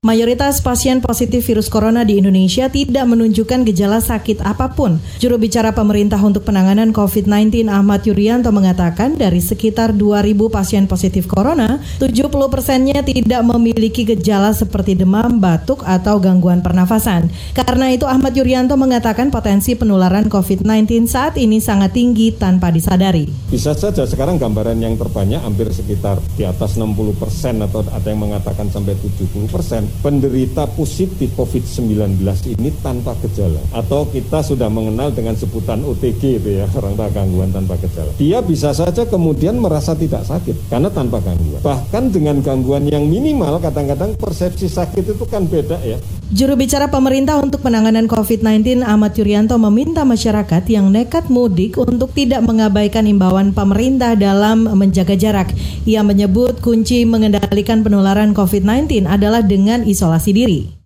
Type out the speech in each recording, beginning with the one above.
Mayoritas pasien positif virus corona di Indonesia tidak menunjukkan gejala sakit apa pun. Juru bicara pemerintah untuk penanganan COVID-19 Ahmad Yuryanto mengatakan dari sekitar 2.000 pasien positif corona, 70 persennya tidak memiliki gejala seperti demam, batuk, atau gangguan pernafasan. Karena itu Ahmad Yuryanto mengatakan potensi penularan COVID-19 saat ini sangat tinggi tanpa disadari. Bisa saja sekarang gambaran yang terbanyak hampir sekitar di atas 60 persen atau ada yang mengatakan sampai 70 persen penderita positif COVID-19 ini tanpa gejala atau kita sudah mengenal dengan sebutan OTG itu ya orang tak gangguan tanpa gejala. Dia bisa saja kemudian merasa tidak sakit karena tanpa gangguan. Bahkan dengan gangguan yang minimal kadang-kadang persepsi sakit itu kan beda ya. Juru bicara pemerintah untuk penanganan COVID-19 Ahmad Yuryanto meminta masyarakat yang nekat mudik untuk tidak mengabaikan imbauan pemerintah dalam menjaga jarak. Ia menyebut kunci mengendalikan penularan COVID-19 adalah dengan isolasi diri.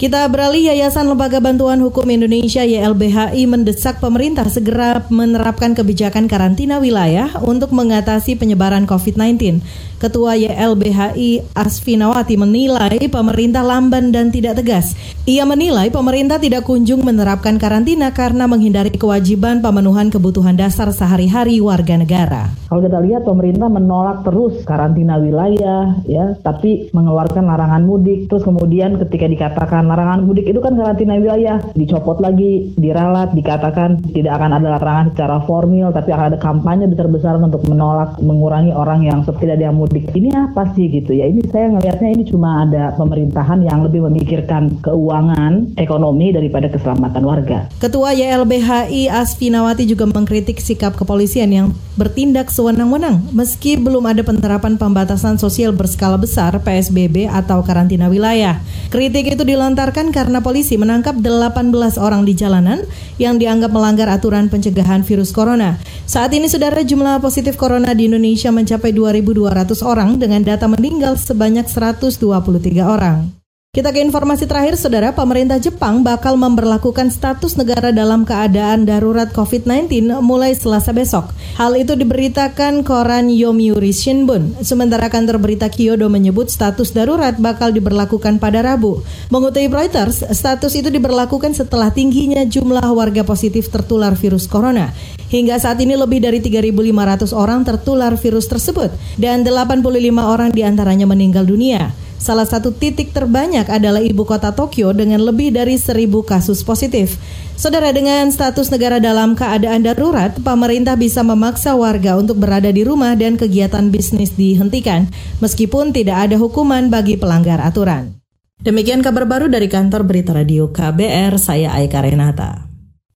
Kita beralih Yayasan Lembaga Bantuan Hukum Indonesia YLBHI mendesak pemerintah segera menerapkan kebijakan karantina wilayah untuk mengatasi penyebaran COVID-19. Ketua YLBHI Asfinawati menilai pemerintah lamban dan tidak tegas. Ia menilai pemerintah tidak kunjung menerapkan karantina karena menghindari kewajiban pemenuhan kebutuhan dasar sehari-hari warga negara. Kalau kita lihat pemerintah menolak terus karantina wilayah ya, tapi mengeluarkan larangan mudik. Terus kemudian ketika dikatakan larangan mudik itu kan karantina wilayah, dicopot lagi, diralat, dikatakan tidak akan ada larangan secara formil, tapi akan ada kampanye besar-besaran untuk menolak mengurangi orang yang tidak ada mudik ini apa sih gitu ya ini saya ngelihatnya ini cuma ada pemerintahan yang lebih memikirkan keuangan ekonomi daripada keselamatan warga. Ketua YLBHI Asfinawati juga mengkritik sikap kepolisian yang bertindak sewenang-wenang meski belum ada penerapan pembatasan sosial berskala besar PSBB atau karantina wilayah. Kritik itu dilontarkan karena polisi menangkap 18 orang di jalanan yang dianggap melanggar aturan pencegahan virus corona. Saat ini saudara jumlah positif corona di Indonesia mencapai 2.200 orang dengan data meninggal sebanyak 123 orang. Kita ke informasi terakhir, saudara. Pemerintah Jepang bakal memperlakukan status negara dalam keadaan darurat COVID-19 mulai Selasa besok. Hal itu diberitakan koran Yomiuri Shimbun. Sementara kantor berita Kyodo menyebut status darurat bakal diberlakukan pada Rabu. Mengutip Reuters, status itu diberlakukan setelah tingginya jumlah warga positif tertular virus corona. Hingga saat ini lebih dari 3.500 orang tertular virus tersebut dan 85 orang di antaranya meninggal dunia. Salah satu titik terbanyak adalah ibu kota Tokyo dengan lebih dari seribu kasus positif. Saudara dengan status negara dalam keadaan darurat, pemerintah bisa memaksa warga untuk berada di rumah dan kegiatan bisnis dihentikan, meskipun tidak ada hukuman bagi pelanggar aturan. Demikian kabar baru dari kantor Berita Radio KBR, saya Aika Renata.